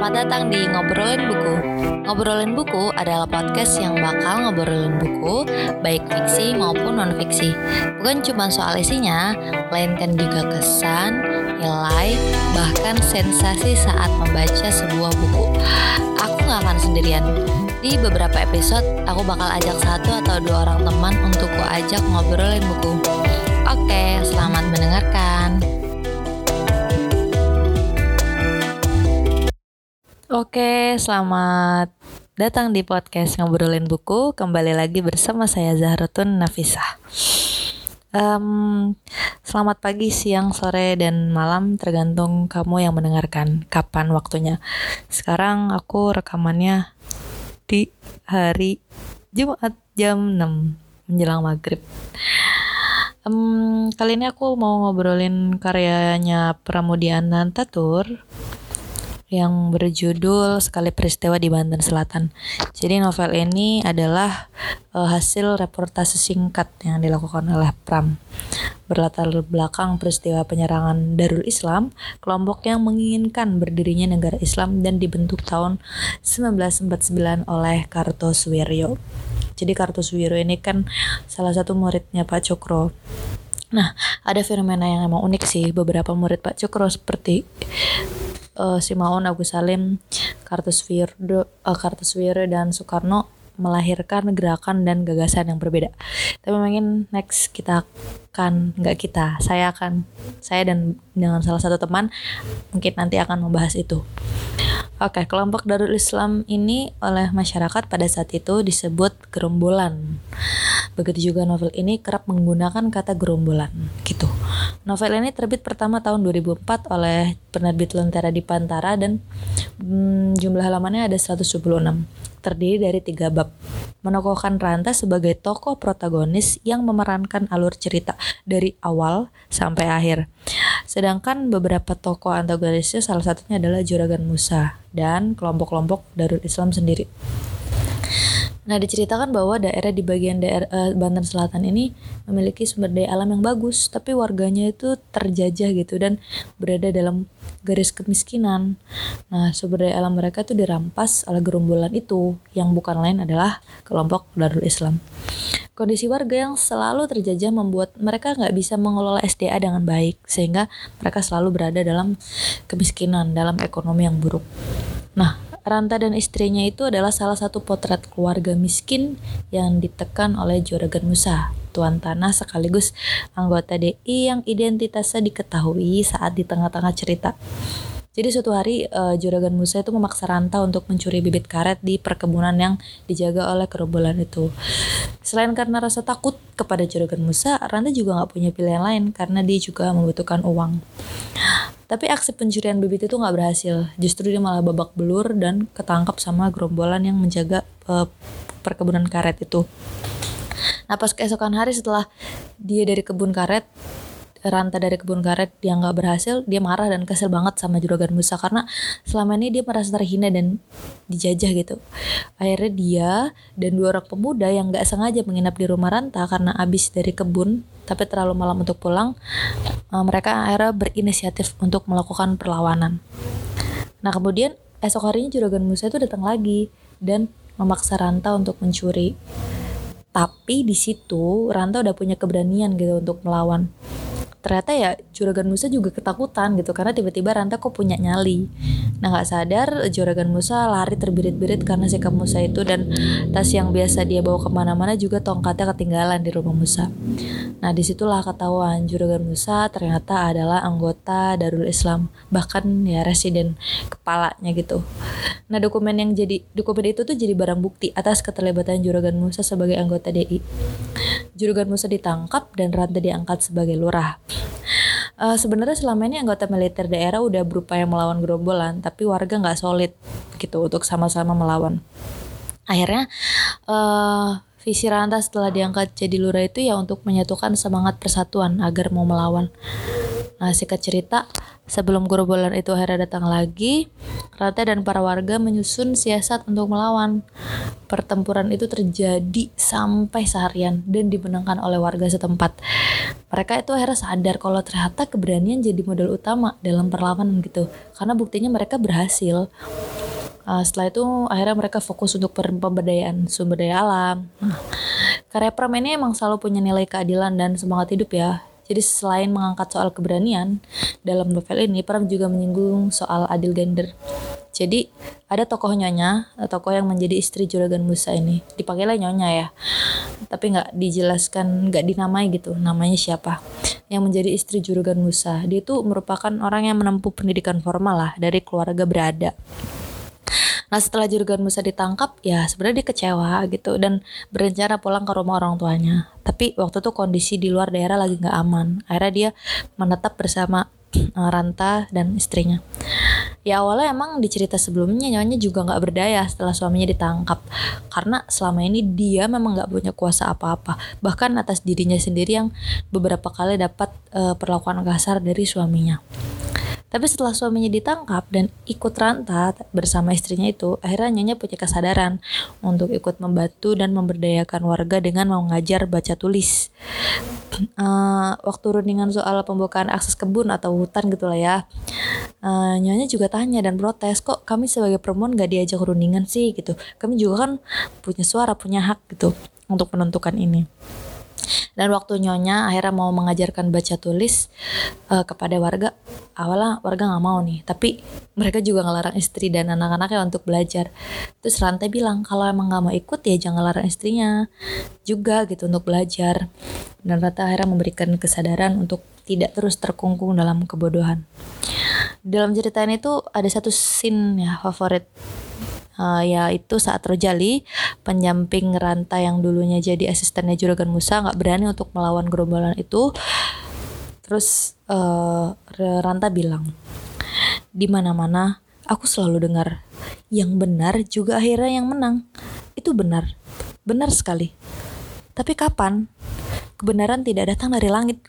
Selamat datang di Ngobrolin Buku. Ngobrolin Buku adalah podcast yang bakal ngobrolin buku, baik fiksi maupun non-fiksi. Bukan cuma soal isinya, melainkan juga kesan, nilai, bahkan sensasi saat membaca sebuah buku. Aku gak akan sendirian. Di beberapa episode, aku bakal ajak satu atau dua orang teman untuk ku ajak ngobrolin buku. Oke, selamat mendengarkan. Oke, selamat datang di podcast ngobrolin buku. Kembali lagi bersama saya Zahratun Nafisah. Um, selamat pagi, siang, sore, dan malam tergantung kamu yang mendengarkan kapan waktunya. Sekarang aku rekamannya di hari Jumat jam 6 menjelang maghrib. Um, kali ini aku mau ngobrolin karyanya Pramudian Tatur yang berjudul Sekali Peristiwa di Banten Selatan. Jadi novel ini adalah uh, hasil reportase singkat yang dilakukan oleh Pram. Berlatar belakang peristiwa penyerangan Darul Islam, kelompok yang menginginkan berdirinya negara Islam dan dibentuk tahun 1949 oleh Kartosuwiryo. Jadi Kartosuwiryo ini kan salah satu muridnya Pak Cokro. Nah, ada fenomena yang emang unik sih. Beberapa murid Pak Cokro seperti uh, Simaun Agus Salim, Kartosuwiryo, uh, Kartosuwiryo dan Soekarno melahirkan gerakan dan gagasan yang berbeda. Tapi mungkin next kita akan nggak kita, saya akan saya dan dengan salah satu teman mungkin nanti akan membahas itu. Oke, kelompok Darul Islam ini oleh masyarakat pada saat itu disebut gerombolan. Begitu juga novel ini kerap menggunakan kata gerombolan gitu. Novel ini terbit pertama tahun 2004 oleh penerbit Lentera di Pantara dan hmm, jumlah halamannya ada 176. Terdiri dari tiga bab. Menokohkan Ranta sebagai tokoh protagonis yang memerankan alur cerita dari awal sampai akhir. Sedangkan beberapa tokoh antagonisnya salah satunya adalah Juragan Musa dan kelompok-kelompok Darul Islam sendiri. Nah, diceritakan bahwa daerah di bagian daerah uh, Banten Selatan ini memiliki sumber daya alam yang bagus, tapi warganya itu terjajah gitu dan berada dalam garis kemiskinan. Nah, sumber daya alam mereka itu dirampas oleh gerombolan itu yang bukan lain adalah kelompok Darul Islam. Kondisi warga yang selalu terjajah membuat mereka nggak bisa mengelola SDA dengan baik, sehingga mereka selalu berada dalam kemiskinan, dalam ekonomi yang buruk. Nah, Ranta dan istrinya itu adalah salah satu potret keluarga miskin yang ditekan oleh Juragan Musa, tuan tanah sekaligus anggota DI yang identitasnya diketahui saat di tengah-tengah cerita. Jadi suatu hari uh, Juragan Musa itu memaksa Ranta untuk mencuri bibit karet di perkebunan yang dijaga oleh kerombolan itu. Selain karena rasa takut kepada Juragan Musa, Ranta juga nggak punya pilihan lain karena dia juga membutuhkan uang. Tapi aksi pencurian bibit itu nggak berhasil. Justru dia malah babak belur dan ketangkap sama gerombolan yang menjaga uh, perkebunan karet itu. Nah pas keesokan hari setelah dia dari kebun karet Ranta dari kebun karet dia nggak berhasil, dia marah dan kesel banget sama Juragan Musa karena selama ini dia merasa terhina dan dijajah gitu. Akhirnya dia dan dua orang pemuda yang nggak sengaja menginap di rumah Ranta karena abis dari kebun tapi terlalu malam untuk pulang, uh, mereka akhirnya berinisiatif untuk melakukan perlawanan. Nah kemudian esok harinya Juragan Musa itu datang lagi dan memaksa Ranta untuk mencuri. Tapi di situ Ranta udah punya keberanian gitu untuk melawan ternyata ya Juragan Musa juga ketakutan gitu karena tiba-tiba Ranta kok punya nyali. Nah nggak sadar Juragan Musa lari terbirit-birit karena sikap Musa itu dan tas yang biasa dia bawa ke mana-mana juga tongkatnya ketinggalan di rumah Musa. Nah di situlah ketahuan Juragan Musa ternyata adalah anggota Darul Islam bahkan ya residen kepalanya gitu. Nah dokumen yang jadi dokumen itu tuh jadi barang bukti atas keterlibatan Juragan Musa sebagai anggota DI Juragan Musa ditangkap dan Ranta diangkat sebagai lurah uh, sebenarnya selama ini anggota militer daerah udah berupaya melawan gerombolan, tapi warga nggak solid gitu untuk sama-sama melawan. Akhirnya uh, visi Ranta setelah diangkat jadi lurah itu ya untuk menyatukan semangat persatuan agar mau melawan. Nah, singkat cerita, sebelum gerombolan itu akhirnya datang lagi, Rata dan para warga menyusun siasat untuk melawan. Pertempuran itu terjadi sampai seharian dan dimenangkan oleh warga setempat. Mereka itu akhirnya sadar kalau ternyata keberanian jadi modal utama dalam perlawanan gitu. Karena buktinya mereka berhasil. Uh, setelah itu akhirnya mereka fokus untuk pemberdayaan sumber daya alam. Karya Pram ini emang selalu punya nilai keadilan dan semangat hidup ya. Jadi selain mengangkat soal keberanian, dalam novel ini Pram juga menyinggung soal adil gender. Jadi ada tokoh nyonya, tokoh yang menjadi istri juragan Musa ini. Dipakailah nyonya ya. Tapi nggak dijelaskan, nggak dinamai gitu, namanya siapa. Yang menjadi istri juragan Musa. Dia itu merupakan orang yang menempuh pendidikan formal lah dari keluarga berada. Nah setelah Jurgen Musa ditangkap ya sebenarnya dia kecewa gitu dan berencana pulang ke rumah orang tuanya. Tapi waktu itu kondisi di luar daerah lagi nggak aman. Akhirnya dia menetap bersama uh, Ranta dan istrinya. Ya awalnya emang di cerita sebelumnya nyonya juga nggak berdaya setelah suaminya ditangkap karena selama ini dia memang nggak punya kuasa apa-apa bahkan atas dirinya sendiri yang beberapa kali dapat uh, perlakuan kasar dari suaminya. Tapi setelah suaminya ditangkap dan ikut ranta bersama istrinya itu, akhirnya Nyonya punya kesadaran untuk ikut membantu dan memberdayakan warga dengan mengajar baca tulis. Uh, waktu rundingan soal pembukaan akses kebun atau hutan gitu lah ya, uh, Nyonya juga tanya dan protes kok kami sebagai perempuan gak diajak rundingan sih gitu. Kami juga kan punya suara, punya hak gitu untuk menentukan ini dan waktu nyonya akhirnya mau mengajarkan baca tulis uh, kepada warga awalnya warga nggak mau nih. Tapi mereka juga ngelarang istri dan anak-anaknya untuk belajar. Terus rantai bilang kalau emang nggak mau ikut ya jangan larang istrinya juga gitu untuk belajar. Dan Rata akhirnya memberikan kesadaran untuk tidak terus terkungkung dalam kebodohan. Dalam cerita ini tuh ada satu scene ya favorit uh, yaitu saat Rojali penyamping rantai yang dulunya jadi asistennya Juragan Musa nggak berani untuk melawan gerombolan itu. Terus uh, Ranta bilang di mana-mana aku selalu dengar yang benar juga akhirnya yang menang. Itu benar benar sekali. Tapi kapan? Kebenaran tidak datang dari langit.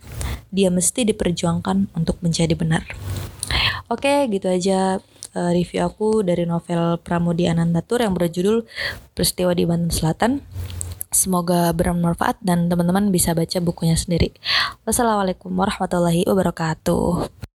Dia mesti diperjuangkan untuk menjadi benar. Oke gitu aja uh, review aku dari novel Pramudia Anandatur yang berjudul Peristiwa di Banten Selatan. Semoga bermanfaat dan teman-teman bisa baca bukunya sendiri. Wassalamualaikum warahmatullahi wabarakatuh.